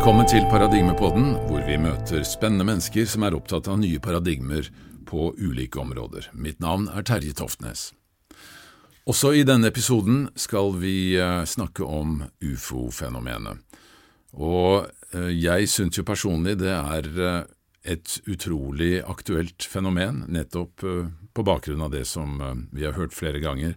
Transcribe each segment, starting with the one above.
Velkommen til Paradigmepodden, hvor vi møter spennende mennesker som er opptatt av nye paradigmer på ulike områder. Mitt navn er Terje Toftnes. Også i denne episoden skal vi eh, snakke om ufo-fenomenet. Og eh, jeg syns jo personlig det er eh, et utrolig aktuelt fenomen, nettopp på bakgrunn av det som vi har hørt flere ganger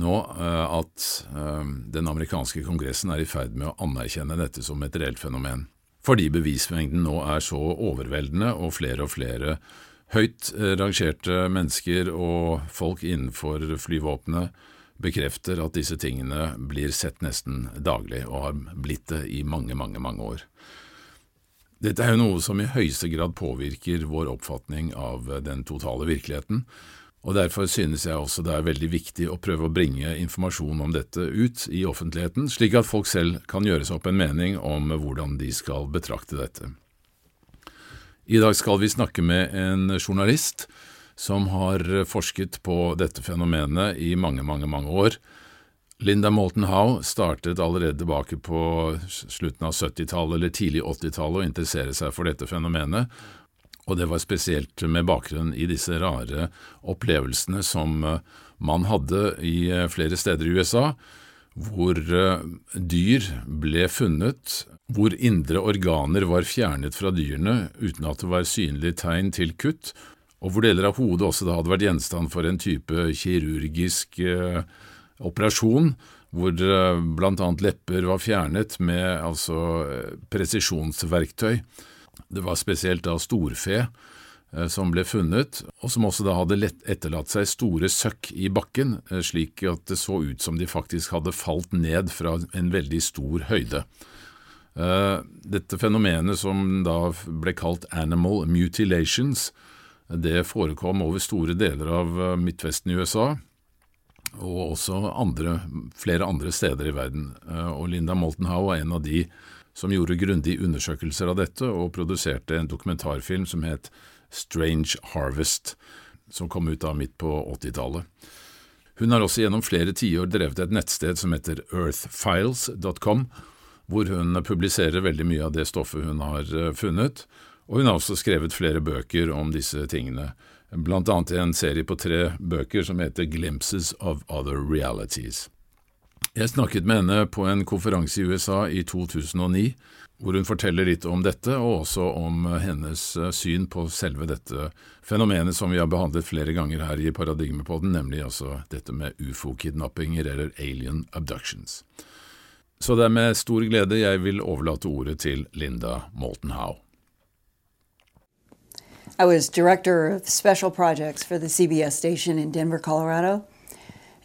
nå eh, at eh, den amerikanske kongressen er i ferd med å anerkjenne dette som et reelt fenomen, fordi bevismengden nå er så overveldende og flere og flere høyt eh, rangerte mennesker og folk innenfor flyvåpenet bekrefter at disse tingene blir sett nesten daglig, og har blitt det i mange, mange, mange år. Dette er jo noe som i høyeste grad påvirker vår oppfatning av den totale virkeligheten, og Derfor synes jeg også det er veldig viktig å prøve å bringe informasjon om dette ut i offentligheten, slik at folk selv kan gjøre seg opp en mening om hvordan de skal betrakte dette. I dag skal vi snakke med en journalist som har forsket på dette fenomenet i mange, mange, mange år. Linda Moulton Howe startet allerede tilbake på slutten av 70-tallet eller tidlig 80-tallet å interessere seg for dette fenomenet, og det var spesielt med bakgrunn i disse rare opplevelsene som eh, man hadde i eh, flere steder i USA, hvor eh, dyr ble funnet, hvor indre organer var fjernet fra dyrene uten at det var synlige tegn til kutt, og hvor deler av hodet også hadde vært gjenstand for en type kirurgisk operasjon, hvor blant annet lepper var fjernet med altså presisjonsverktøy. Det var spesielt da storfe eh, som ble funnet, og som også da hadde etterlatt seg store søkk i bakken, eh, slik at det så ut som de faktisk hadde falt ned fra en veldig stor høyde. Eh, dette fenomenet som da ble kalt animal mutilations, det forekom over store deler av Midtvesten i USA, og også andre, flere andre steder i verden. Og Linda Moltenhau er en av de som gjorde grundige undersøkelser av dette og produserte en dokumentarfilm som het Strange Harvest, som kom ut da midt på 80-tallet. Hun har også gjennom flere tiår drevet et nettsted som heter earthfiles.com, hvor hun publiserer veldig mye av det stoffet hun har eh, funnet, og hun har også skrevet flere bøker om disse tingene, blant annet en serie på tre bøker som heter Glimpses of Other Realities. Jeg snakket med henne på en konferanse i USA i 2009, hvor hun forteller litt om dette, og også om hennes eh, syn på selve dette fenomenet som vi har behandlet flere ganger her i Paradigmepodden, nemlig altså dette med ufo-kidnappinger eller alien abductions. Så det er med stor glede jeg vil overlate ordet til Linda Moulton Howe. I was director of special projects for the CBS station in Denver, Colorado.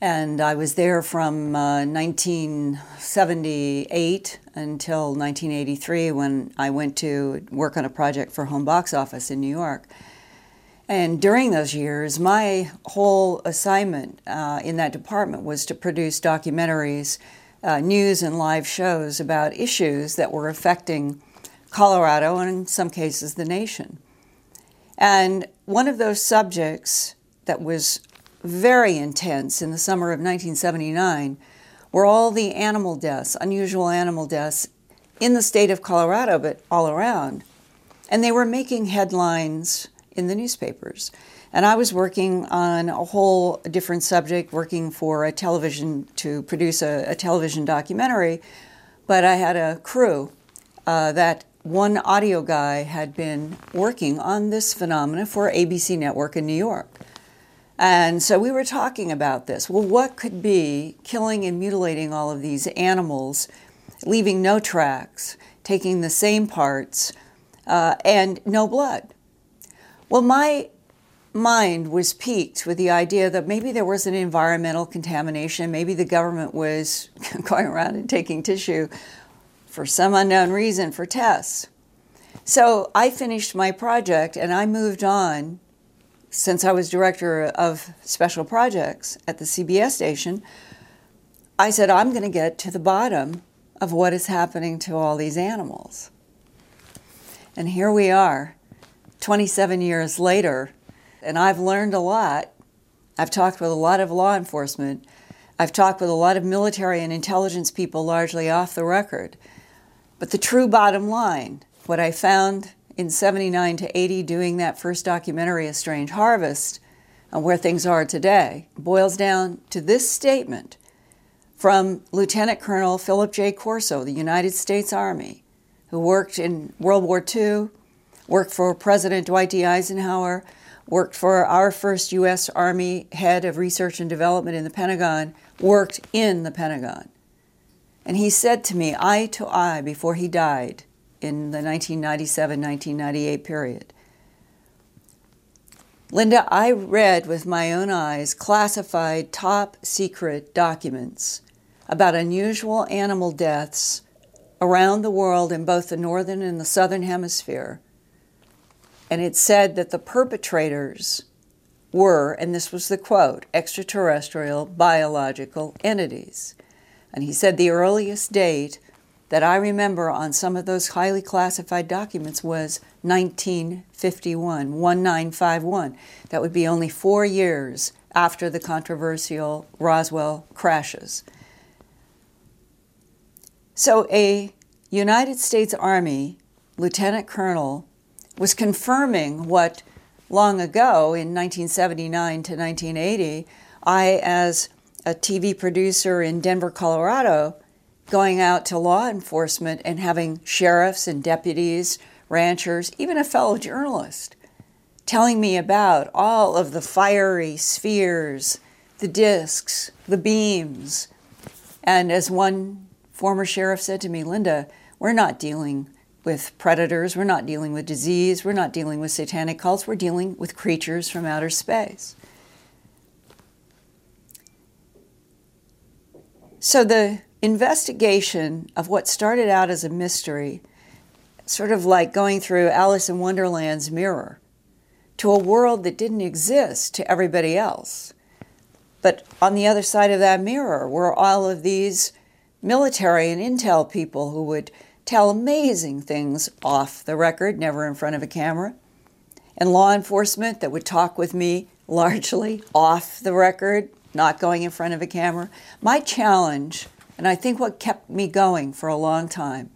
And I was there from uh, 1978 until 1983 when I went to work on a project for Home Box Office in New York. And during those years, my whole assignment uh, in that department was to produce documentaries, uh, news, and live shows about issues that were affecting Colorado and, in some cases, the nation. And one of those subjects that was very intense in the summer of 1979 were all the animal deaths, unusual animal deaths in the state of Colorado, but all around. And they were making headlines in the newspapers. And I was working on a whole different subject, working for a television to produce a, a television documentary. But I had a crew uh, that one audio guy had been working on this phenomena for ABC Network in New York. And so we were talking about this. Well, what could be killing and mutilating all of these animals, leaving no tracks, taking the same parts, uh, and no blood? Well, my mind was piqued with the idea that maybe there was an environmental contamination, maybe the government was going around and taking tissue for some unknown reason for tests. So I finished my project and I moved on since I was director of special projects at the CBS station, I said, I'm going to get to the bottom of what is happening to all these animals. And here we are, 27 years later, and I've learned a lot. I've talked with a lot of law enforcement. I've talked with a lot of military and intelligence people, largely off the record. But the true bottom line, what I found in 79 to 80 doing that first documentary, A Strange Harvest, and where things are today, boils down to this statement from Lieutenant Colonel Philip J. Corso, the United States Army, who worked in World War II, worked for President Dwight D. Eisenhower, worked for our first U.S. Army head of research and development in the Pentagon, worked in the Pentagon. And he said to me, eye to eye, before he died in the 1997 1998 period Linda, I read with my own eyes classified top secret documents about unusual animal deaths around the world in both the northern and the southern hemisphere. And it said that the perpetrators were, and this was the quote, extraterrestrial biological entities. And he said the earliest date that I remember on some of those highly classified documents was 1951, 1951. That would be only four years after the controversial Roswell crashes. So, a United States Army lieutenant colonel was confirming what long ago in 1979 to 1980, I, as a TV producer in Denver, Colorado, going out to law enforcement and having sheriffs and deputies, ranchers, even a fellow journalist, telling me about all of the fiery spheres, the discs, the beams. And as one former sheriff said to me, Linda, we're not dealing with predators, we're not dealing with disease, we're not dealing with satanic cults, we're dealing with creatures from outer space. So the investigation of what started out as a mystery, sort of like going through Alice in Wonderland's mirror, to a world that didn't exist to everybody else. But on the other side of that mirror were all of these military and intel people who would tell amazing things off the record, never in front of a camera, and law enforcement that would talk with me largely off the record, not going in front of a camera. My challenge and I think what kept me going for a long time.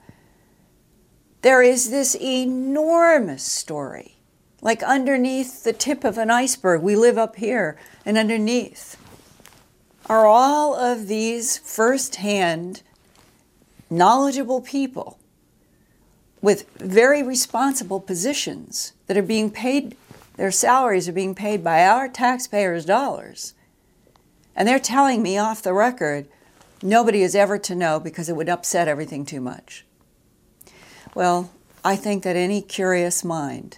There is this enormous story, like underneath the tip of an iceberg. We live up here, and underneath are all of these firsthand, knowledgeable people with very responsible positions that are being paid, their salaries are being paid by our taxpayers' dollars. And they're telling me off the record nobody is ever to know because it would upset everything too much. Well, I think that any curious mind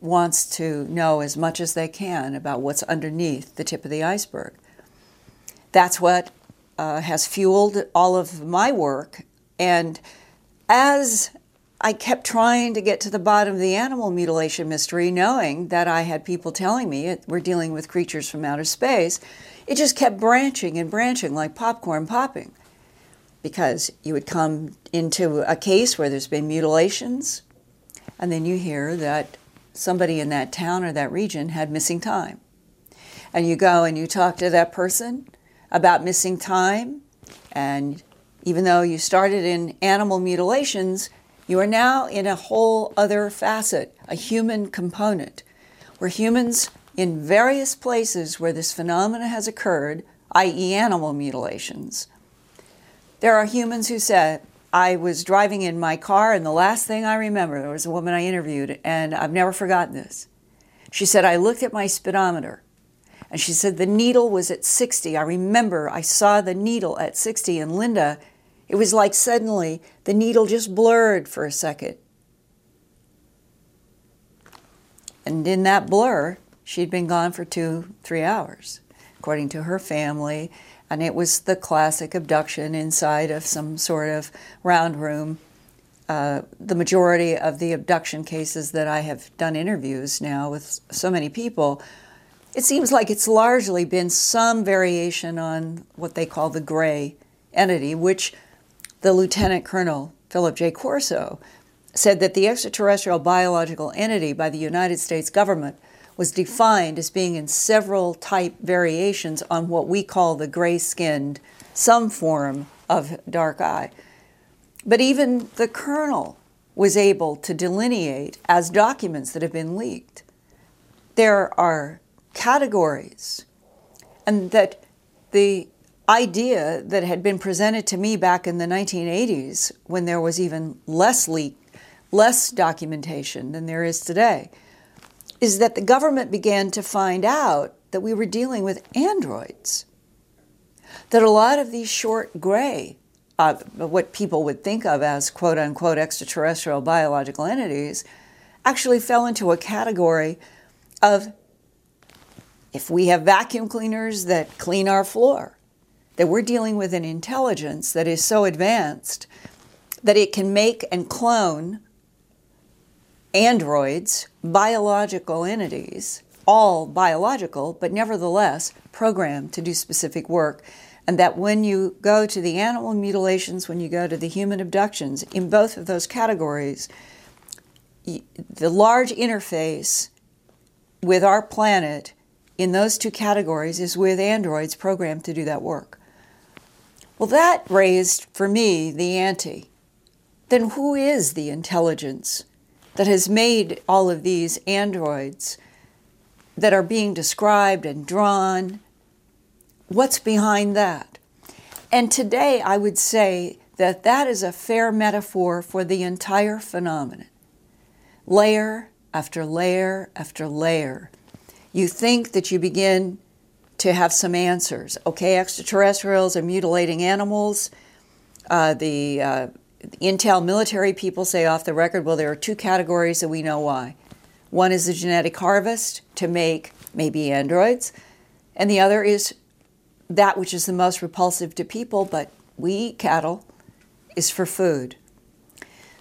wants to know as much as they can about what's underneath the tip of the iceberg. That's what uh, has fueled all of my work. And as I kept trying to get to the bottom of the animal mutilation mystery, knowing that I had people telling me we're dealing with creatures from outer space, it just kept branching and branching like popcorn popping. Because you would come into a case where there's been mutilations, and then you hear that somebody in that town or that region had missing time. And you go and you talk to that person about missing time, and even though you started in animal mutilations, you are now in a whole other facet, a human component, where humans in various places where this phenomena has occurred, i.e., animal mutilations, there are humans who said, I was driving in my car, and the last thing I remember, there was a woman I interviewed, and I've never forgotten this. She said, I looked at my speedometer, and she said the needle was at 60. I remember I saw the needle at 60, and Linda, it was like suddenly the needle just blurred for a second. And in that blur, She'd been gone for two, three hours, according to her family, and it was the classic abduction inside of some sort of round room. Uh, the majority of the abduction cases that I have done interviews now with so many people, it seems like it's largely been some variation on what they call the gray entity, which the Lieutenant Colonel Philip J. Corso said that the extraterrestrial biological entity by the United States government was defined as being in several type variations on what we call the gray skinned, some form of dark eye. But even the colonel was able to delineate as documents that have been leaked. There are categories, and that the idea that had been presented to me back in the 1980s, when there was even less leak, less documentation than there is today, is that the government began to find out that we were dealing with androids. That a lot of these short gray, uh, what people would think of as quote unquote extraterrestrial biological entities, actually fell into a category of if we have vacuum cleaners that clean our floor, that we're dealing with an intelligence that is so advanced that it can make and clone androids, biological entities, all biological, but nevertheless programmed to do specific work. And that when you go to the animal mutilations, when you go to the human abductions, in both of those categories, the large interface with our planet in those two categories is with androids programmed to do that work. Well, that raised for me the ante. Then who is the intelligence that has made all of these androids that are being described and drawn? What's behind that? And today I would say that that is a fair metaphor for the entire phenomenon. Layer after layer after layer. You think that you begin to have some answers. Okay, extraterrestrials are mutilating animals. Uh, the uh, Intel military people say off the record, well, there are two categories that we know why. One is the genetic harvest to make maybe androids, and the other is that which is the most repulsive to people, but we eat cattle, is for food.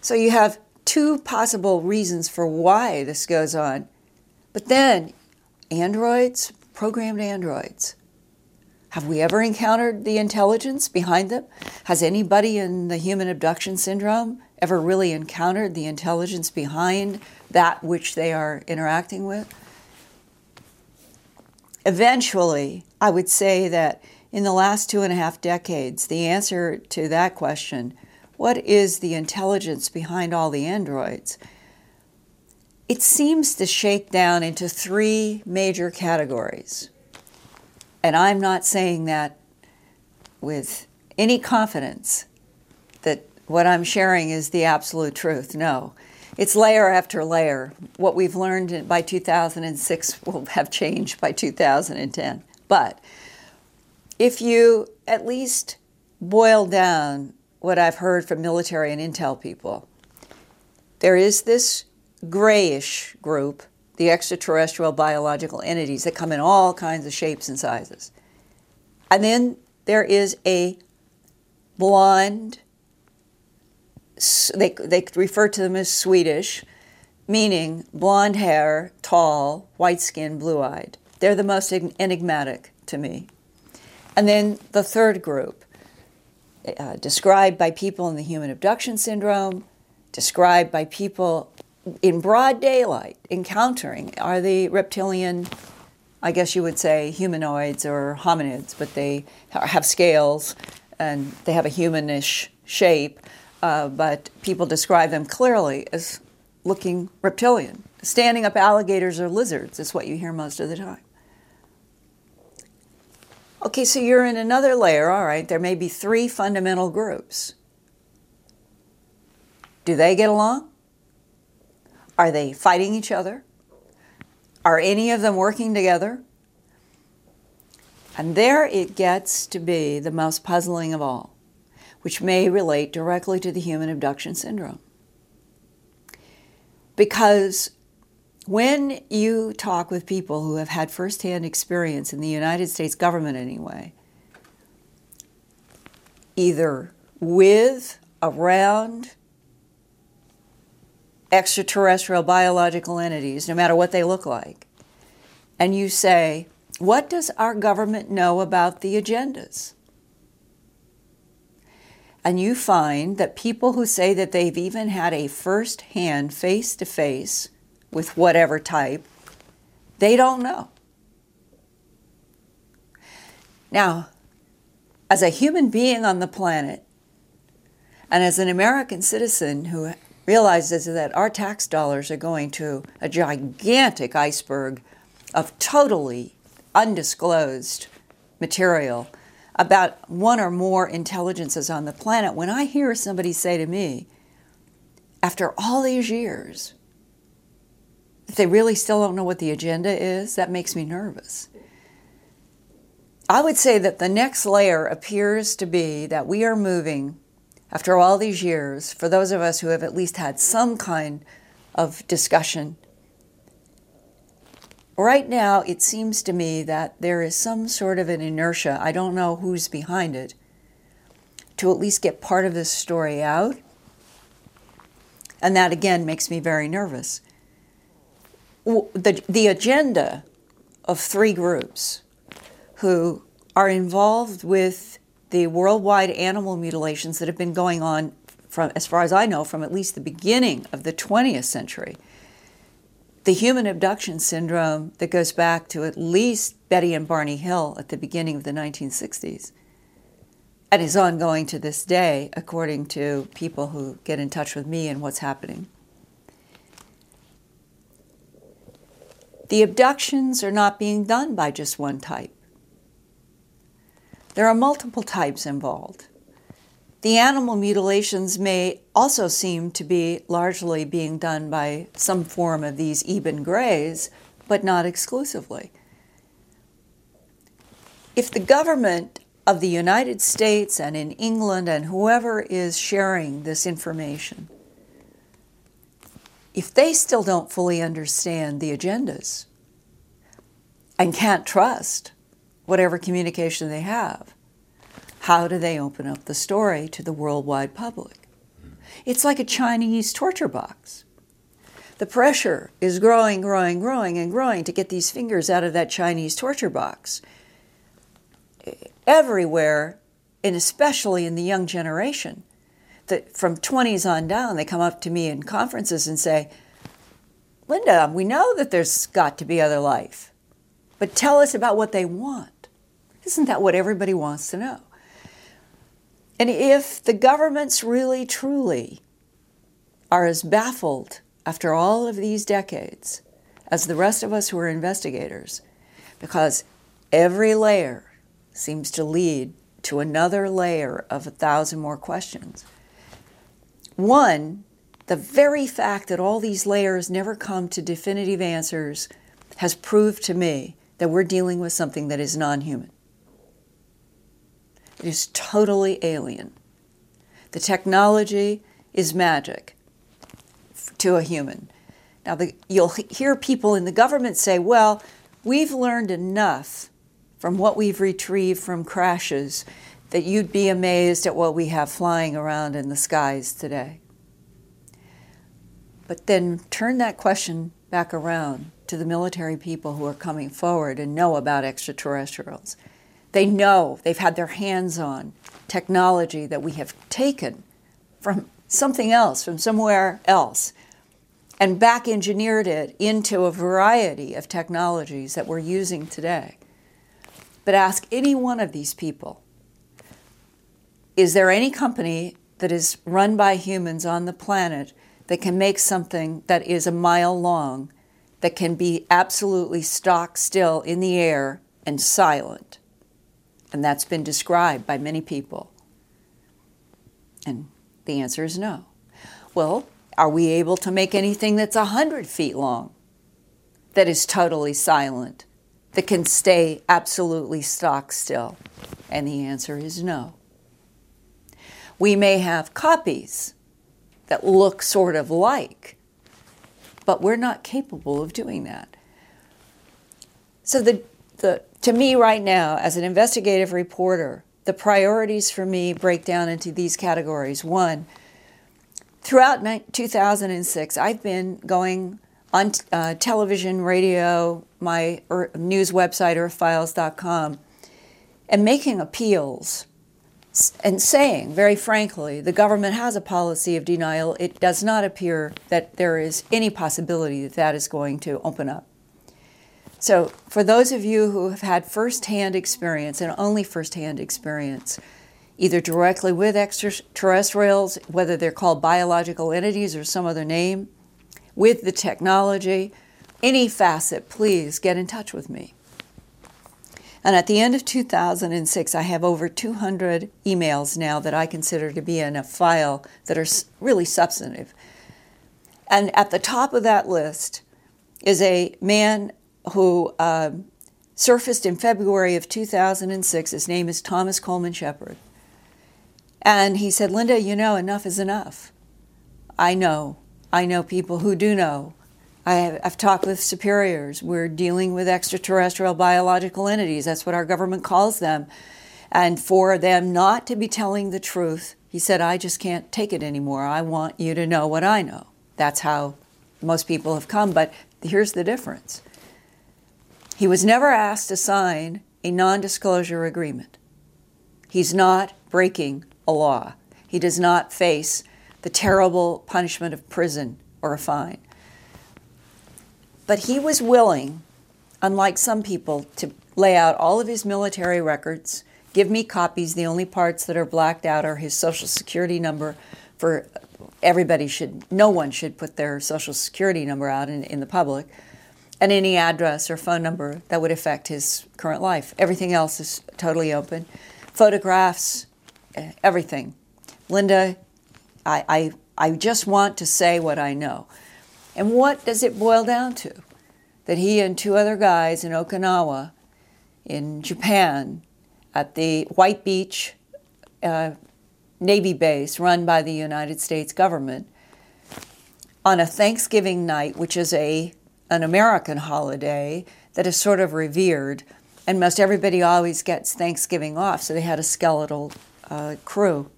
So you have two possible reasons for why this goes on. But then, androids, programmed androids, have we ever encountered the intelligence behind them? Has anybody in the human abduction syndrome ever really encountered the intelligence behind that which they are interacting with? Eventually, I would say that in the last two and a half decades, the answer to that question, what is the intelligence behind all the androids? It seems to shake down into three major categories. And I'm not saying that with any confidence that what I'm sharing is the absolute truth. No. It's layer after layer. What we've learned by 2006 will have changed by 2010. But if you at least boil down what I've heard from military and intel people, there is this grayish group the extraterrestrial biological entities that come in all kinds of shapes and sizes. And then there is a blonde, they, they refer to them as Swedish, meaning blonde hair, tall, white skin, blue eyed. They're the most enigmatic to me. And then the third group, uh, described by people in the human abduction syndrome, described by people in broad daylight encountering are the reptilian, I guess you would say humanoids or hominids, but they have scales and they have a humanish shape, uh, but people describe them clearly as looking reptilian. Standing up alligators or lizards is what you hear most of the time. Okay, so you're in another layer, all right, there may be three fundamental groups. Do they get along? Are they fighting each other? Are any of them working together? And there it gets to be the most puzzling of all, which may relate directly to the human abduction syndrome. Because when you talk with people who have had firsthand experience in the United States government anyway, either with, around, extraterrestrial biological entities, no matter what they look like, and you say, What does our government know about the agendas? And you find that people who say that they've even had a first hand, face to face with whatever type, they don't know. Now, as a human being on the planet, And as an American citizen who realizes that our tax dollars are going to a gigantic iceberg of totally undisclosed material about one or more intelligences on the planet, when I hear somebody say to me, after all these years, that they really still don't know what the agenda is, that makes me nervous. I would say that the next layer appears to be that we are moving, after all these years, for those of us who have at least had some kind of discussion. Right now, it seems to me that there is some sort of an inertia, I don't know who's behind it, to at least get part of this story out. And that again makes me very nervous. The, the agenda of three groups who are involved with the worldwide animal mutilations that have been going on from as far as I know from at least the beginning of the 20th century. The human abduction syndrome that goes back to at least Betty and Barney Hill at the beginning of the 1960s and is ongoing to this day, according to people who get in touch with me and what's happening. The abductions are not being done by just one type. There are multiple types involved. The animal mutilations may also seem to be largely being done by some form of these Eben Greys, but not exclusively. If the government of the United States and in England and whoever is sharing this information, if they still don't fully understand the agendas and can't trust whatever communication they have, how do they open up the story to the worldwide public? It's like a Chinese torture box. The pressure is growing, growing, growing, and growing to get these fingers out of that Chinese torture box. Everywhere, and especially in the young generation, that from 20s on down, they come up to me in conferences and say, Linda, we know that there's got to be other life, but tell us about what they want. Isn't that what everybody wants to know? And if the governments really, truly are as baffled after all of these decades as the rest of us who are investigators, because every layer seems to lead to another layer of a thousand more questions. One, the very fact that all these layers never come to definitive answers has proved to me that we're dealing with something that is non human. It is totally alien. The technology is magic to a human. Now, the, you'll hear people in the government say, well, we've learned enough from what we've retrieved from crashes that you'd be amazed at what we have flying around in the skies today. But then turn that question back around to the military people who are coming forward and know about extraterrestrials. They know, they've had their hands on technology that we have taken from something else, from somewhere else, and back engineered it into a variety of technologies that we're using today. But ask any one of these people is there any company that is run by humans on the planet that can make something that is a mile long, that can be absolutely stock still in the air and silent? And that's been described by many people. And the answer is no. Well, are we able to make anything that's 100 feet long that is totally silent, that can stay absolutely stock still? And the answer is no. We may have copies that look sort of like, but we're not capable of doing that. So the, the to me right now, as an investigative reporter, the priorities for me break down into these categories. One, throughout 2006, I've been going on uh, television, radio, my er, news website, earthfiles.com, and making appeals and saying very frankly, the government has a policy of denial. It does not appear that there is any possibility that that is going to open up. So, for those of you who have had firsthand experience and only firsthand experience either directly with extraterrestrials, whether they're called biological entities or some other name, with the technology, any facet, please get in touch with me. And at the end of 2006, I have over 200 emails now that I consider to be in a file that are really substantive. And at the top of that list is a man who uh, surfaced in February of 2006. His name is Thomas Coleman Shepard. And he said, Linda, you know, enough is enough. I know. I know people who do know. I have, I've talked with superiors. We're dealing with extraterrestrial biological entities. That's what our government calls them. And for them not to be telling the truth, he said, I just can't take it anymore. I want you to know what I know. That's how most people have come. But here's the difference he was never asked to sign a non disclosure agreement. He's not breaking a law. He does not face the terrible punishment of prison or a fine. But he was willing, unlike some people, to lay out all of his military records, give me copies. The only parts that are blacked out are his social security number for everybody should no one should put their social security number out in, in the public and any address or phone number that would affect his current life. Everything else is totally open. Photographs eh, everything. Linda I, I, I just want to say what i know. And what does it boil down to? That he and two other guys in okinawa in japan at the white beach uh, Navy base run by the United States government on a Thanksgiving night, which is a an American holiday that is sort of revered, and most everybody always gets Thanksgiving off, so they had a skeletal uh, crew.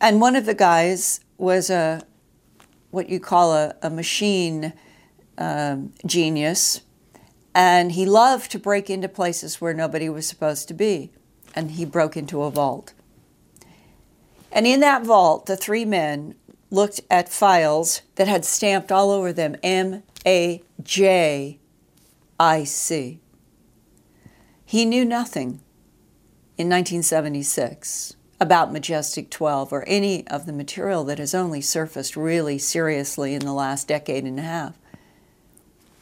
And one of the guys was a what you call a, a machine um, genius, and he loved to break into places where nobody was supposed to be and he broke into a vault. And in that vault, the three men looked at files that had stamped all over them M A J I C. He knew nothing in 1976 about Majestic 12 or any of the material that has only surfaced really seriously in the last decade and a half.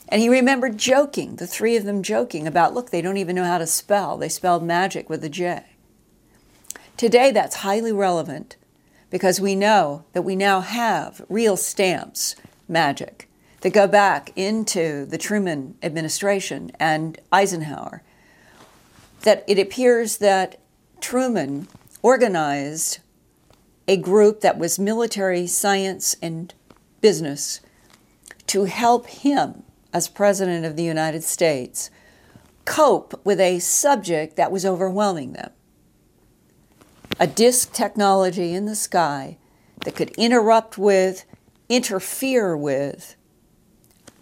And he remembered joking, the three of them joking about, look, they don't even know how to spell. They spelled magic with a J. Today, that's highly relevant because we know that we now have real stamps, magic, that go back into the Truman administration and Eisenhower. That it appears that Truman organized a group that was military, science, and business to help him as President of the United States, cope with a subject that was overwhelming them a disk technology in the sky that could interrupt with, interfere with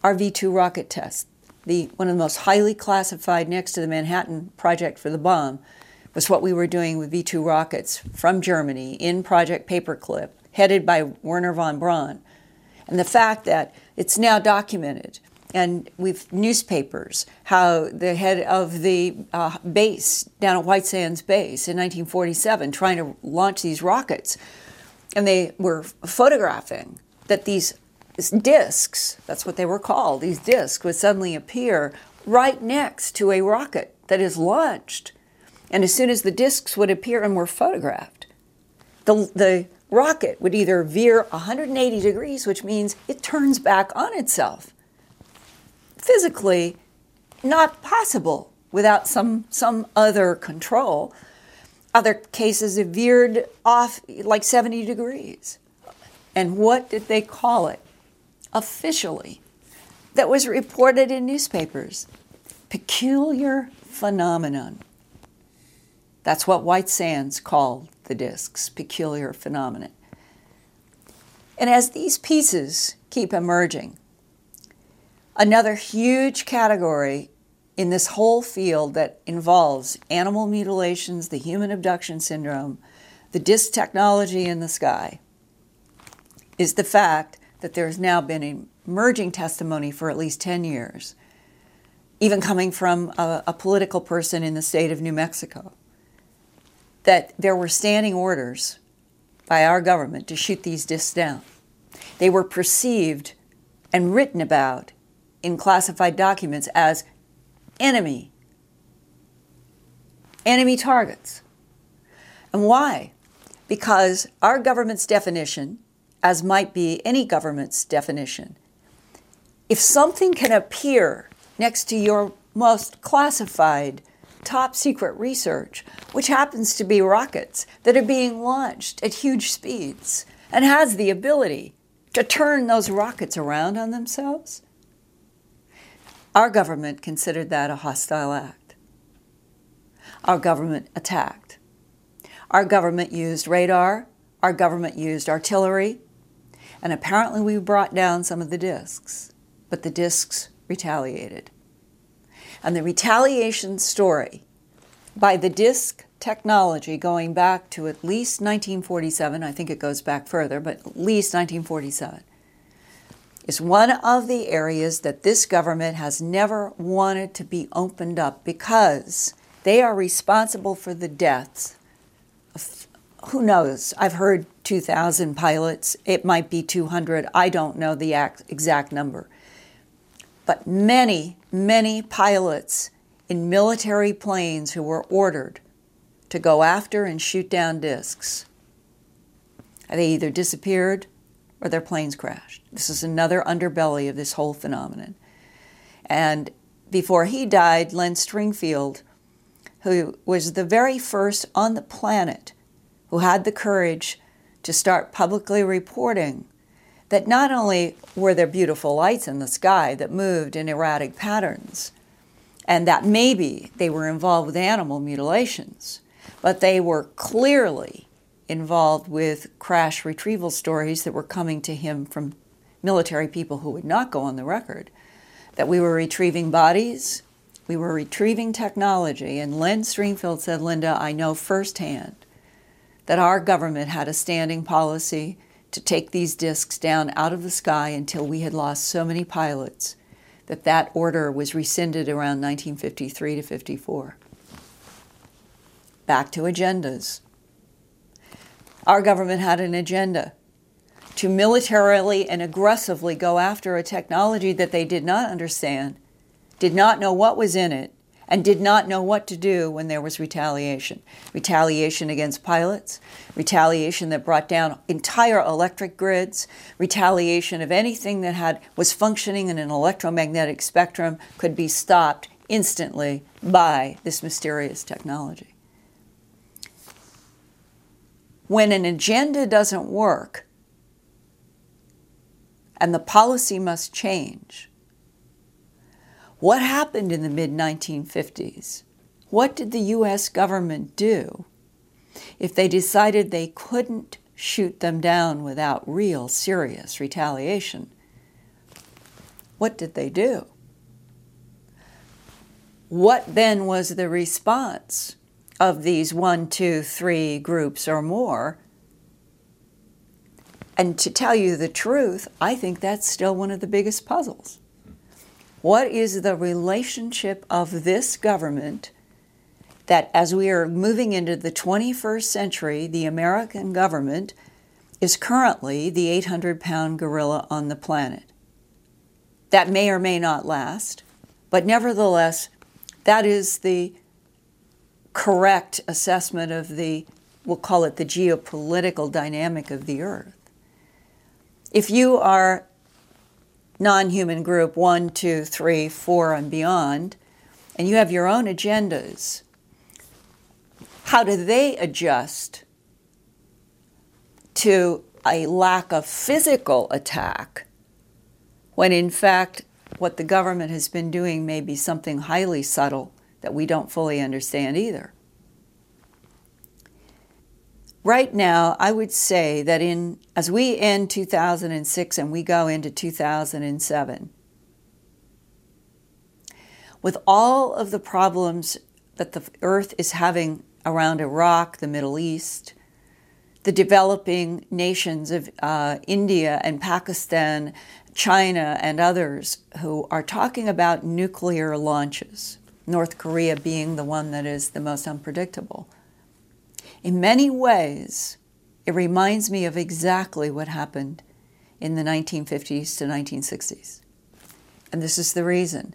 our V 2 rocket test. The, one of the most highly classified next to the Manhattan Project for the bomb was what we were doing with V 2 rockets from Germany in Project Paperclip, headed by Wernher von Braun. And the fact that it's now documented and we've newspapers how the head of the uh, base down at White Sands Base in 1947 trying to launch these rockets, and they were photographing that these discs, that's what they were called, these discs would suddenly appear right next to a rocket that is launched. And as soon as the discs would appear and were photographed, the, the rocket would either veer 180 degrees, which means it turns back on itself physically not possible without some, some other control. Other cases have veered off like 70 degrees. And what did they call it officially? That was reported in newspapers. Peculiar phenomenon. That's what White Sands called the discs, peculiar phenomenon. And as these pieces keep emerging, Another huge category in this whole field that involves animal mutilations, the human abduction syndrome, the disc technology in the sky, is the fact that there has now been emerging testimony for at least 10 years, even coming from a, a political person in the state of New Mexico, that there were standing orders by our government to shoot these discs down. They were perceived and written about in classified documents as enemy, enemy targets. And why? Because our government's definition, as might be any government's definition, if something can appear next to your most classified top secret research, which happens to be rockets that are being launched at huge speeds and has the ability to turn those rockets around on themselves, our government considered that a hostile act. Our government attacked. Our government used radar, our government used artillery, and apparently we brought down some of the discs, but the discs retaliated. And the retaliation story by the disc technology going back to at least 1947, I think it goes back further, but at least 1947, is one of the areas that this government has never wanted to be opened up because they are responsible for the deaths of, who knows? I've heard 2,000 pilots. It might be 200. I don't know the exact number. But many, many pilots in military planes who were ordered to go after and shoot down discs. They either disappeared or their planes crashed. This is another underbelly of this whole phenomenon. And before he died, Len Stringfield, who was the very first on the planet who had the courage to start publicly reporting that not only were there beautiful lights in the sky that moved in erratic patterns, and that maybe they were involved with animal mutilations, but they were clearly involved with crash retrieval stories that were coming to him from military people who would not go on the record. That we were retrieving bodies, we were retrieving technology, and Len Stringfield said, Linda, I know firsthand that our government had a standing policy to take these discs down out of the sky until we had lost so many pilots that that order was rescinded around 1953 to 54. Back to agendas. Our government had an agenda to militarily and aggressively go after a technology that they did not understand, did not know what was in it, and did not know what to do when there was retaliation. Retaliation against pilots, retaliation that brought down entire electric grids, retaliation of anything that had was functioning in an electromagnetic spectrum could be stopped instantly by this mysterious technology. When an agenda doesn't work and the policy must change, what happened in the mid 1950s? What did the US government do if they decided they couldn't shoot them down without real serious retaliation? What did they do? What then was the response of these one, two, three groups or more? And to tell you the truth, I think that's still one of the biggest puzzles. What is the relationship of this government that, as we are moving into the 21st century, the American government is currently the 800 pound gorilla on the planet? That may or may not last, but nevertheless, that is the correct assessment of the, we'll call it the geopolitical dynamic of the earth. If you are non human group one, two, three, four, and beyond, and you have your own agendas, how do they adjust to a lack of physical attack when, in fact, what the government has been doing may be something highly subtle that we don't fully understand either? Right now, I would say that in as we end 2006 and we go into 2007, with all of the problems that the earth is having around Iraq, the Middle East, the developing nations of uh, India and Pakistan, China, and others who are talking about nuclear launches, North Korea being the one that is the most unpredictable In many ways, it reminds me of exactly what happened in the 1950s to 1960s. And this is the reason.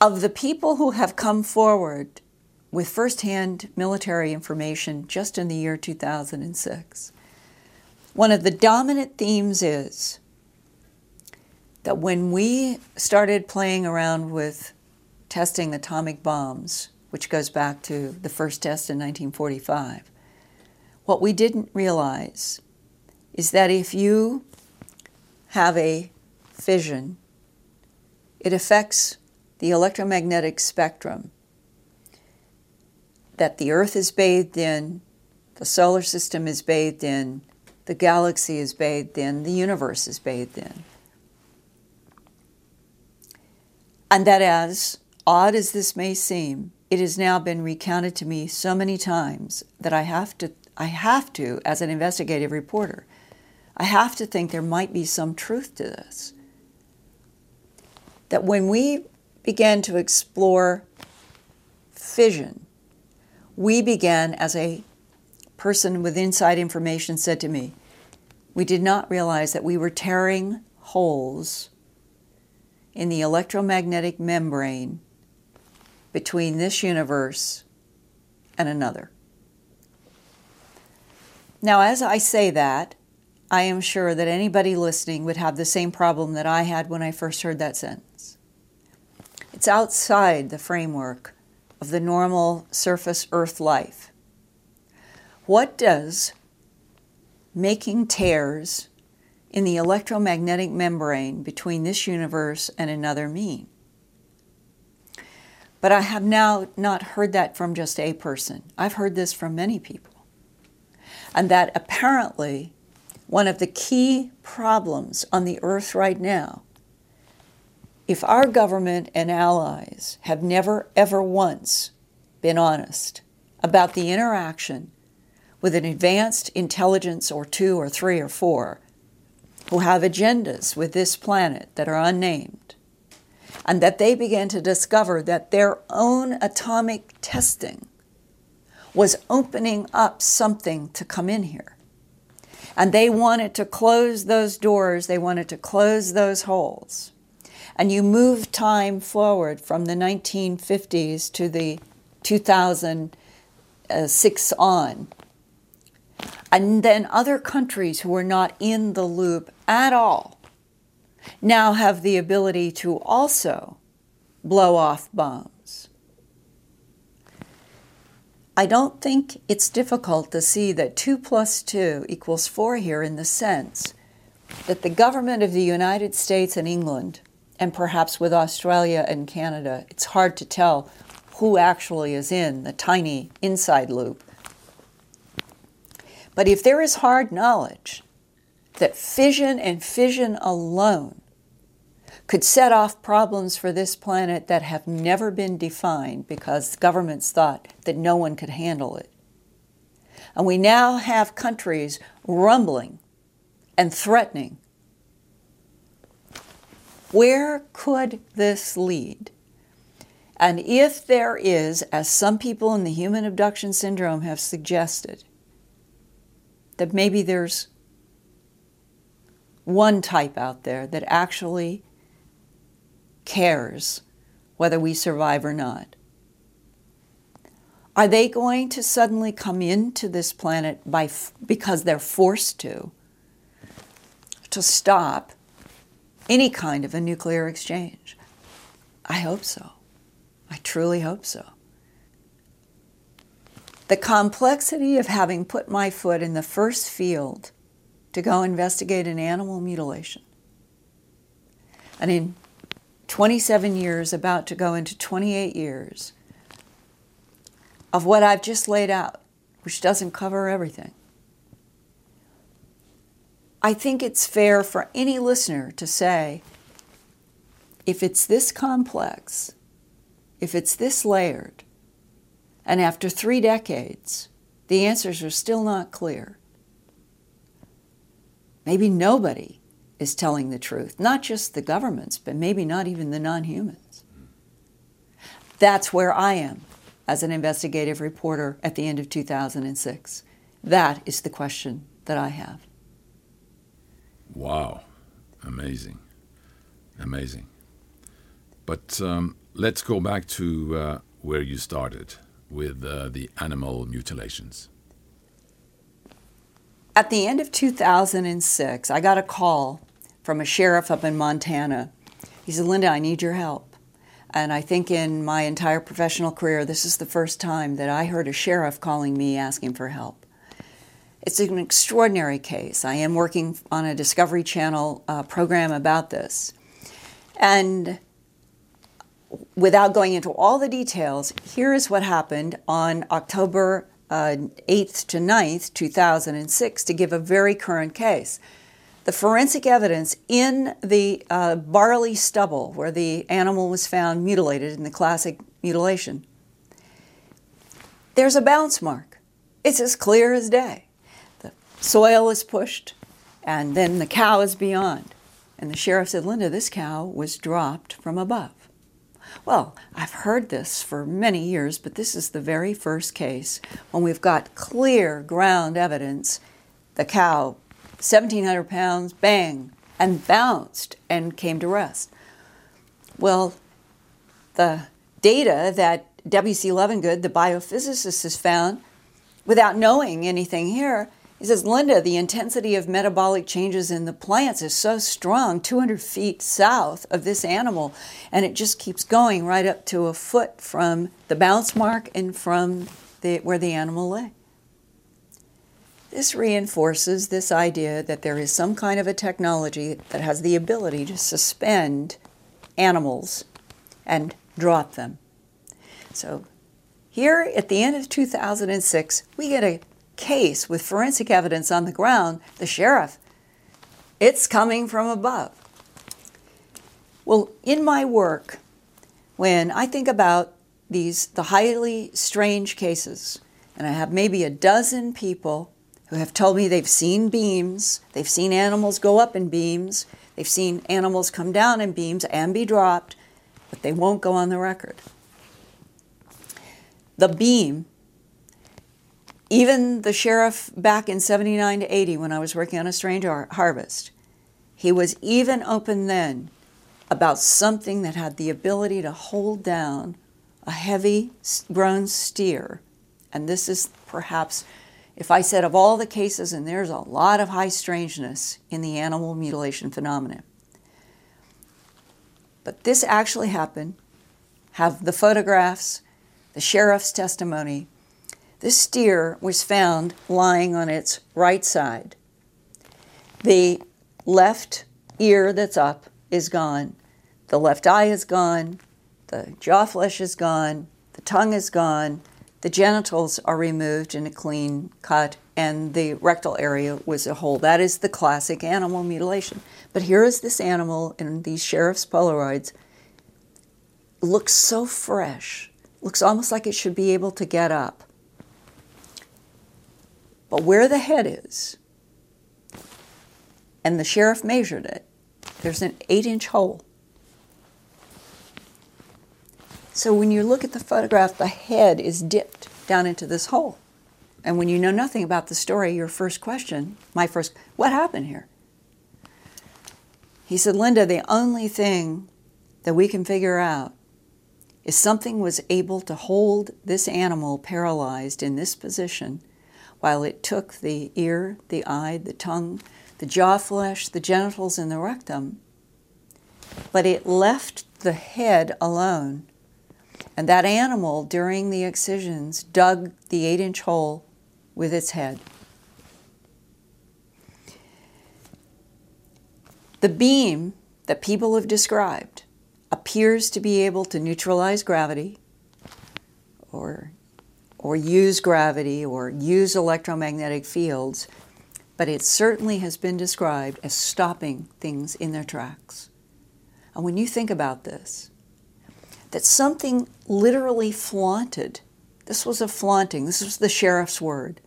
Of the people who have come forward with firsthand military information just in the year 2006, one of the dominant themes is that when we started playing around with testing atomic bombs, which goes back to the first test in 1945, what we didn't realize is that if you have a fission, it affects the electromagnetic spectrum that the Earth is bathed in, the solar system is bathed in, the galaxy is bathed in, the universe is bathed in. And that, as odd as this may seem, it has now been recounted to me so many times that I have to, I have to, as an investigative reporter, I have to think there might be some truth to this. That when we began to explore fission, we began, as a person with inside information said to me, we did not realize that we were tearing holes in the electromagnetic membrane between this universe and another. Now, as I say that, I am sure that anybody listening would have the same problem that I had when I first heard that sentence. It's outside the framework of the normal surface Earth life. What does making tears in the electromagnetic membrane between this universe and another mean? But I have now not heard that from just a person. I've heard this from many people. And that apparently one of the key problems on the earth right now, if our government and allies have never, ever once been honest about the interaction with an advanced intelligence or two or three or four who have agendas with this planet that are unnamed, and that they began to discover that their own atomic testing was opening up something to come in here. And they wanted to close those doors, they wanted to close those holes. And you move time forward from the 1950s to the 2006 on. And then other countries who were not in the loop at all now have the ability to also blow off bombs. I don't think it's difficult to see that 2 plus 2 equals 4 here in the sense that the government of the United States and England, and perhaps with Australia and Canada, it's hard to tell who actually is in the tiny inside loop. But if there is hard knowledge that fission and fission alone could set off problems for this planet that have never been defined because governments thought that no one could handle it. And we now have countries rumbling and threatening. Where could this lead? And if there is, as some people in the human abduction syndrome have suggested, that maybe there's one type out there that actually cares whether we survive or not. Are they going to suddenly come into this planet by because they're forced to to stop any kind of a nuclear exchange? I hope so. I truly hope so. The complexity of having put my foot in the first field to go investigate an animal mutilation. And in 27 years, about to go into 28 years of what I've just laid out, which doesn't cover everything. I think it's fair for any listener to say if it's this complex, if it's this layered, and after three decades, the answers are still not clear, maybe nobody is telling the truth, not just the governments, but maybe not even the non humans. That's where I am as an investigative reporter at the end of 2006? That is the question that I have. Wow. Amazing. Amazing. But um, let's go back to uh, where you started with uh, the animal mutilations. At the end of 2006, I got a call from a sheriff up in Montana. He said, Linda, I need your help. And I think in my entire professional career, this is the first time that I heard a sheriff calling me asking for help. It's an extraordinary case. I am working on a Discovery Channel uh, program about this. And without going into all the details, here is what happened on October uh, 8th to 9th, 2006, to give a very current case. The forensic evidence in the uh, barley stubble where the animal was found mutilated in the classic mutilation, there's a bounce mark. It's as clear as day. The soil is pushed, and then the cow is beyond. And the sheriff said, Linda, this cow was dropped from above. Well, I've heard this for many years, but this is the very first case when we've got clear ground evidence the cow, 1,700 pounds, bang, and bounced and came to rest. Well, the data that W.C. Levengood, the biophysicist, has found without knowing anything here he says, Linda, the intensity of metabolic changes in the plants is so strong, 200 feet south of this animal, and it just keeps going right up to a foot from the bounce mark and from the, where the animal lay. This reinforces this idea that there is some kind of a technology that has the ability to suspend animals and drop them. So, here at the end of 2006, we get a case with forensic evidence on the ground, the sheriff, it's coming from above. Well, in my work, when I think about these the highly strange cases, and I have maybe a dozen people who have told me they've seen beams, they've seen animals go up in beams, they've seen animals come down in beams and be dropped, but they won't go on the record. The beam even the sheriff back in 79 to 80, when I was working on a strange harvest, he was even open then about something that had the ability to hold down a heavy grown steer. And this is perhaps, if I said of all the cases, and there's a lot of high strangeness in the animal mutilation phenomenon. But this actually happened, have the photographs, the sheriff's testimony, this steer was found lying on its right side. The left ear that's up is gone. The left eye is gone. The jaw flesh is gone. The tongue is gone. The genitals are removed in a clean cut, and the rectal area was a hole. That is the classic animal mutilation. But here is this animal in these sheriff's Polaroids. Looks so fresh. Looks almost like it should be able to get up. But where the head is, and the sheriff measured it, there's an eight inch hole. So when you look at the photograph, the head is dipped down into this hole. And when you know nothing about the story, your first question, my first, what happened here? He said, Linda, the only thing that we can figure out is something was able to hold this animal paralyzed in this position while it took the ear, the eye, the tongue, the jaw flesh, the genitals, and the rectum, but it left the head alone. And that animal, during the excisions, dug the eight inch hole with its head. The beam that people have described appears to be able to neutralize gravity or or use gravity or use electromagnetic fields, but it certainly has been described as stopping things in their tracks. And when you think about this, that something literally flaunted, this was a flaunting, this was the sheriff's word.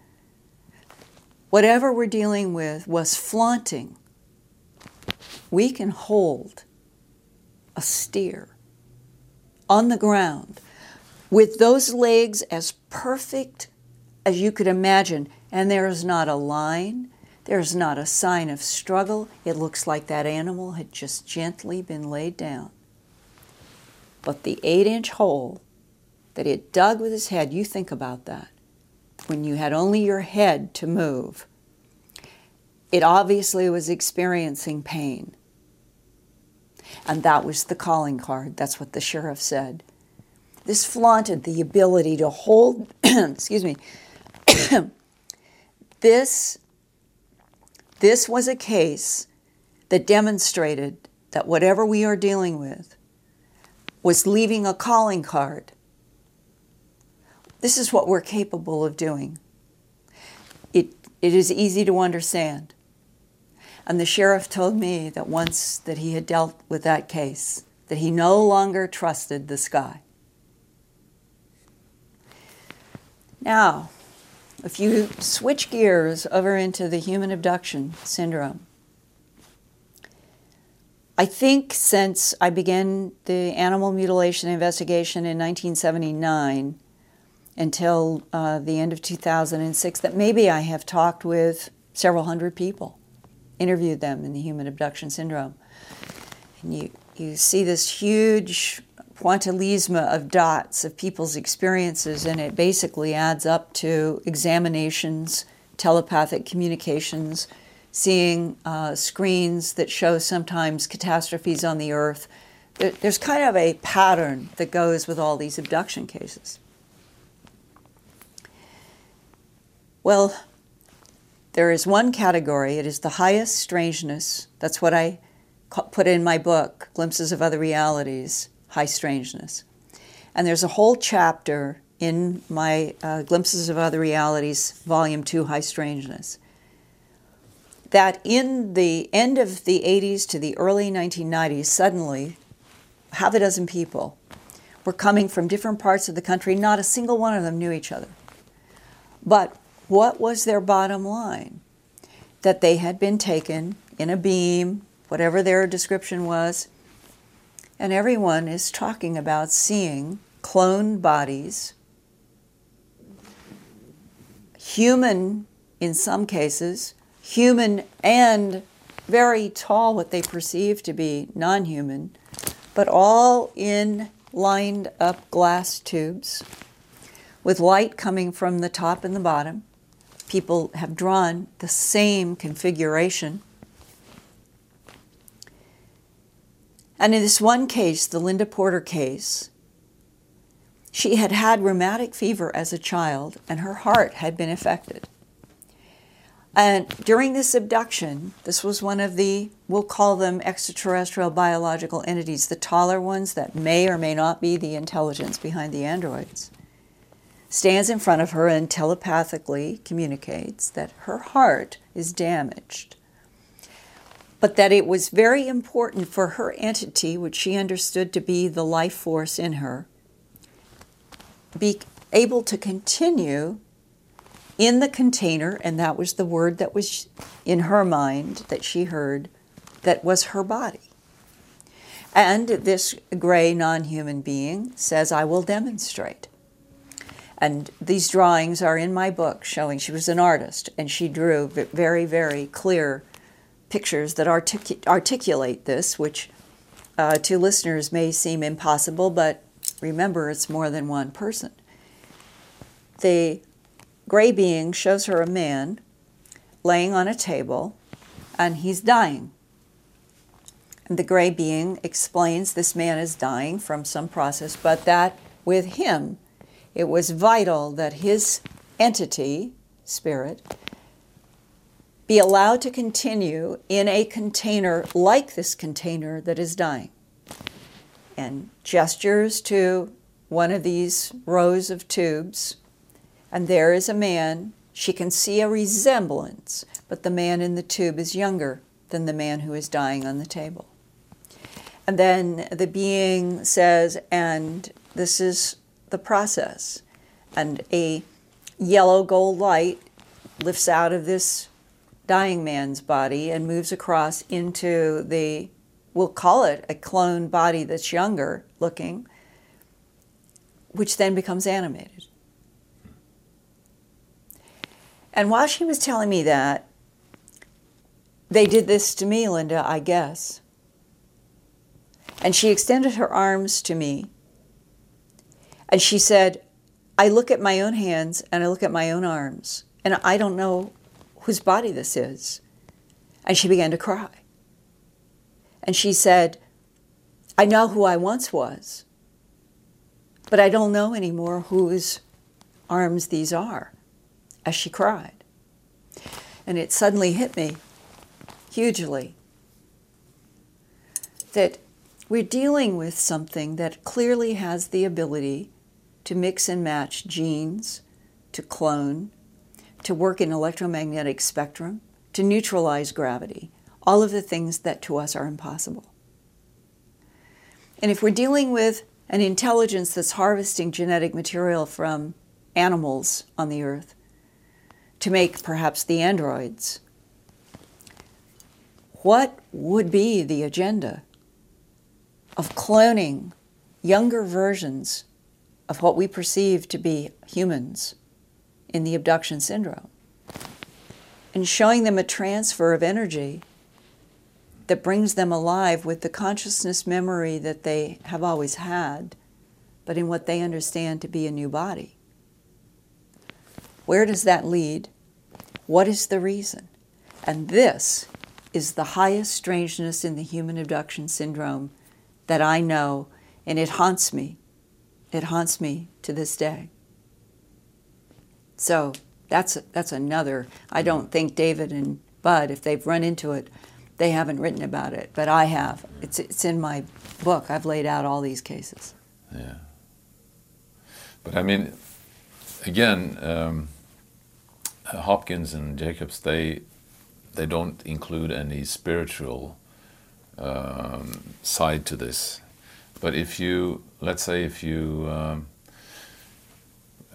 Whatever we're dealing with was flaunting. We can hold a steer on the ground with those legs as perfect as you could imagine, and there is not a line, there's not a sign of struggle. It looks like that animal had just gently been laid down. But the eight inch hole that it dug with his head, you think about that. When you had only your head to move, it obviously was experiencing pain. And that was the calling card. That's what the sheriff said. This flaunted the ability to hold, excuse me, this, this was a case that demonstrated that whatever we are dealing with was leaving a calling card. This is what we're capable of doing. It, it is easy to understand. And the sheriff told me that once that he had dealt with that case, that he no longer trusted the sky. Now, if you switch gears over into the human abduction syndrome, I think since I began the animal mutilation investigation in 1979 until uh, the end of 2006, that maybe I have talked with several hundred people, interviewed them in the human abduction syndrome. And you, you see this huge pointillisme of dots of people's experiences, and it basically adds up to examinations, telepathic communications, seeing uh, screens that show sometimes catastrophes on the earth. There's kind of a pattern that goes with all these abduction cases. Well, there is one category, it is the highest strangeness. That's what I put in my book, Glimpses of Other Realities high strangeness. And there's a whole chapter in my uh, Glimpses of Other Realities, Volume 2, High Strangeness, that in the end of the 80s to the early 1990s, suddenly, half a dozen people were coming from different parts of the country. Not a single one of them knew each other. But what was their bottom line? That they had been taken in a beam, whatever their description was, and everyone is talking about seeing cloned bodies, human in some cases, human and very tall, what they perceive to be non human, but all in lined up glass tubes with light coming from the top and the bottom. People have drawn the same configuration And in this one case, the Linda Porter case, she had had rheumatic fever as a child and her heart had been affected. And during this abduction, this was one of the, we'll call them extraterrestrial biological entities, the taller ones that may or may not be the intelligence behind the androids, stands in front of her and telepathically communicates that her heart is damaged but that it was very important for her entity, which she understood to be the life force in her, be able to continue in the container, and that was the word that was in her mind that she heard, that was her body. And this gray non human being says, I will demonstrate. And these drawings are in my book showing she was an artist and she drew very, very clear pictures that artic- articulate this, which uh, to listeners may seem impossible, but remember it's more than one person. The gray being shows her a man laying on a table and he's dying. And the gray being explains this man is dying from some process, but that with him it was vital that his entity, spirit, be allowed to continue in a container like this container that is dying. And gestures to one of these rows of tubes, and there is a man. She can see a resemblance, but the man in the tube is younger than the man who is dying on the table. And then the being says, and this is the process. And a yellow gold light lifts out of this dying man's body and moves across into the, we'll call it a clone body that's younger looking, which then becomes animated. And while she was telling me that, they did this to me, Linda, I guess. And she extended her arms to me. And she said, I look at my own hands and I look at my own arms, and I don't know whose body this is. And she began to cry. And she said, I know who I once was, but I don't know anymore whose arms these are, as she cried. And it suddenly hit me hugely that we're dealing with something that clearly has the ability to mix and match genes, to clone, to work in electromagnetic spectrum, to neutralize gravity, all of the things that to us are impossible. And if we're dealing with an intelligence that's harvesting genetic material from animals on the earth to make perhaps the androids, what would be the agenda of cloning younger versions of what we perceive to be humans in the abduction syndrome and showing them a transfer of energy that brings them alive with the consciousness memory that they have always had, but in what they understand to be a new body. Where does that lead? What is the reason? And this is the highest strangeness in the human abduction syndrome that I know, and it haunts me. It haunts me to this day. So that's that's another. I don't think David and Budd, if they've run into it, they haven't written about it, but I have. It's it's in my book. I've laid out all these cases. Yeah. But I mean, again, um, Hopkins and Jacobs, they they don't include any spiritual um, side to this. But if you, let's say, if you um,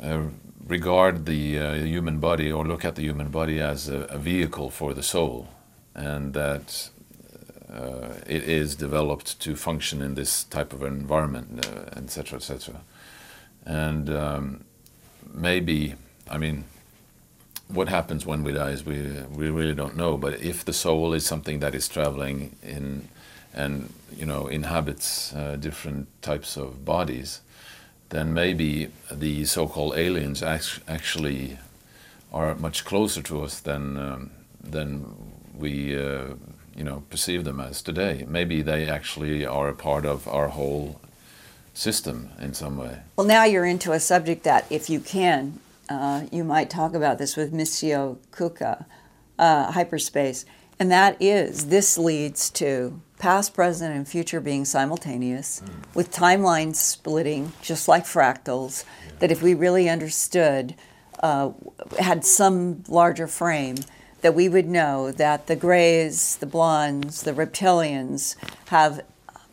uh, regard the uh, human body or look at the human body as a, a vehicle for the soul, and that uh, it is developed to function in this type of environment, etc., uh, etc., and um, maybe, I mean, what happens when we die is we we really don't know. But if the soul is something that is traveling in and you know inhabits uh, different types of bodies, then maybe the so-called aliens actually are much closer to us than um, than we uh, you know perceive them as today. Maybe they actually are a part of our whole system in some way. Well, now you're into a subject that, if you can, uh, you might talk about this with Michio Kaku, uh, hyperspace. And that is, this leads to past, present, and future being simultaneous, mm. with timelines splitting, just like fractals. Yeah. That if we really understood, uh, had some larger frame, that we would know that the grays, the blondes, the reptilians have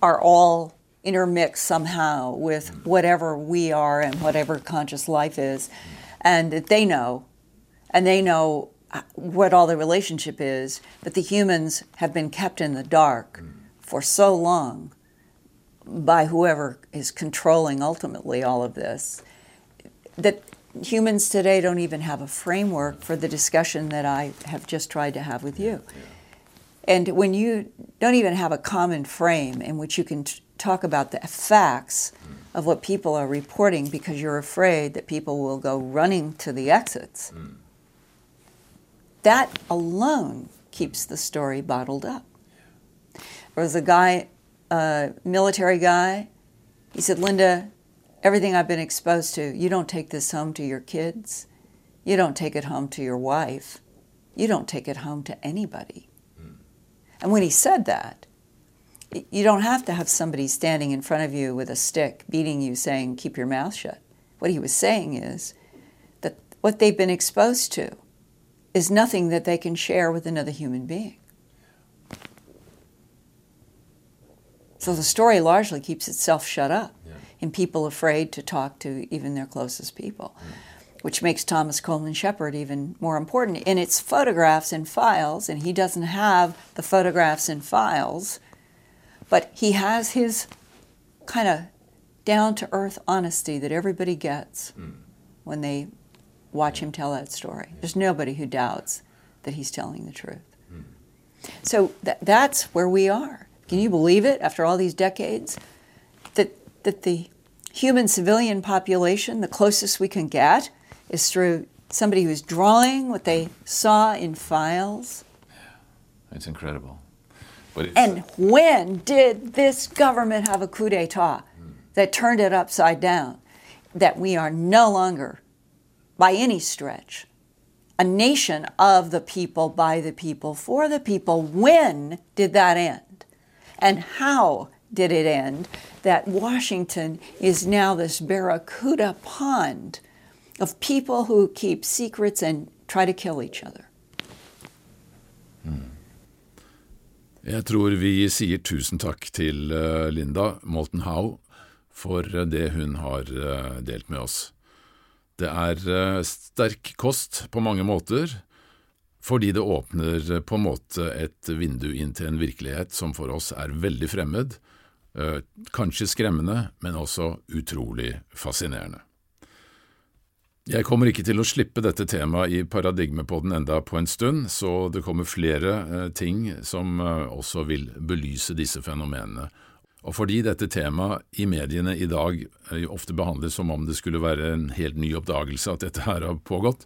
are all intermixed somehow with mm. whatever we are and whatever conscious life is. and that they know, and they know what all the relationship is, but the humans have been kept in the dark mm. for so long by whoever is controlling ultimately all of this that humans today don't even have a framework for the discussion that I have just tried to have with you. Yeah. And when you don't even have a common frame in which you can t- talk about the facts, mm of what people are reporting because you're afraid that people will go running to the exits. Mm. That alone keeps the story bottled up. There was a guy, a military guy, he said, Linda, everything I've been exposed to, you don't take this home to your kids, you don't take it home to your wife, you don't take it home to anybody. Mm. And when he said that, you don't have to have somebody standing in front of you with a stick beating you saying, keep your mouth shut. What he was saying is that what they've been exposed to is nothing that they can share with another human being. So the story largely keeps itself shut up yeah. and people afraid to talk to even their closest people, mm. which makes Thomas Coleman Shepard even more important. In its photographs and files, and he doesn't have the photographs and files but he has his kind of down to earth honesty that everybody gets when they watch him tell that story. There's nobody who doubts that he's telling the truth. Hmm. So th- that's where we are. Can you believe it after all these decades? That, that the human civilian population, the closest we can get, is through somebody who's drawing what they saw in files. It's incredible. But it's, And when did this government have a coup d'etat hmm. that turned it upside down? That we are no longer, by any stretch, a nation of the people, by the people, for the people. When did that end? And how did it end that Washington is now this barracuda pond of people who keep secrets and try to kill each other? Jeg tror vi sier tusen takk til eh, Linda Moulton Howe for eh, det hun har eh, delt med oss. Det er eh, sterk kost på mange måter, fordi det åpner eh, på en måte et vindu inn til en virkelighet som for oss er veldig fremmed, eh, kanskje skremmende, men også utrolig fascinerende. Jeg kommer ikke til å slippe dette temaet i Paradigmepodden enda på en stund, så det kommer flere ting som også vil belyse disse fenomenene. Og fordi dette temaet i mediene i dag eh, ofte behandles som om det skulle være en helt ny oppdagelse at dette her har pågått,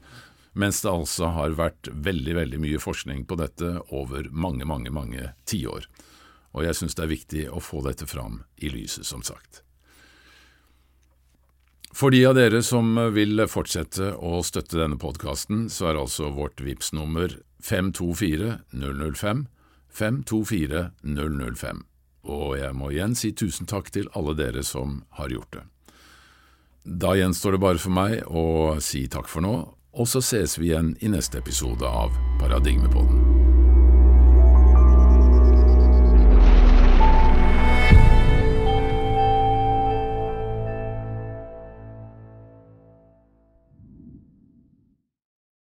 mens det altså har vært veldig, veldig mye forskning på dette over mange, mange, mange tiår. Og jeg syns det er viktig å få dette fram i lyset, som sagt. For de av dere som vil fortsette å støtte denne podkasten, så er altså vårt VIPS nummer 524 005 524 005. Og jeg må igjen si tusen takk til alle dere som har gjort det. Da gjenstår det bare for meg å si takk for nå, og så ses vi igjen i neste episode av Paradigmepodden.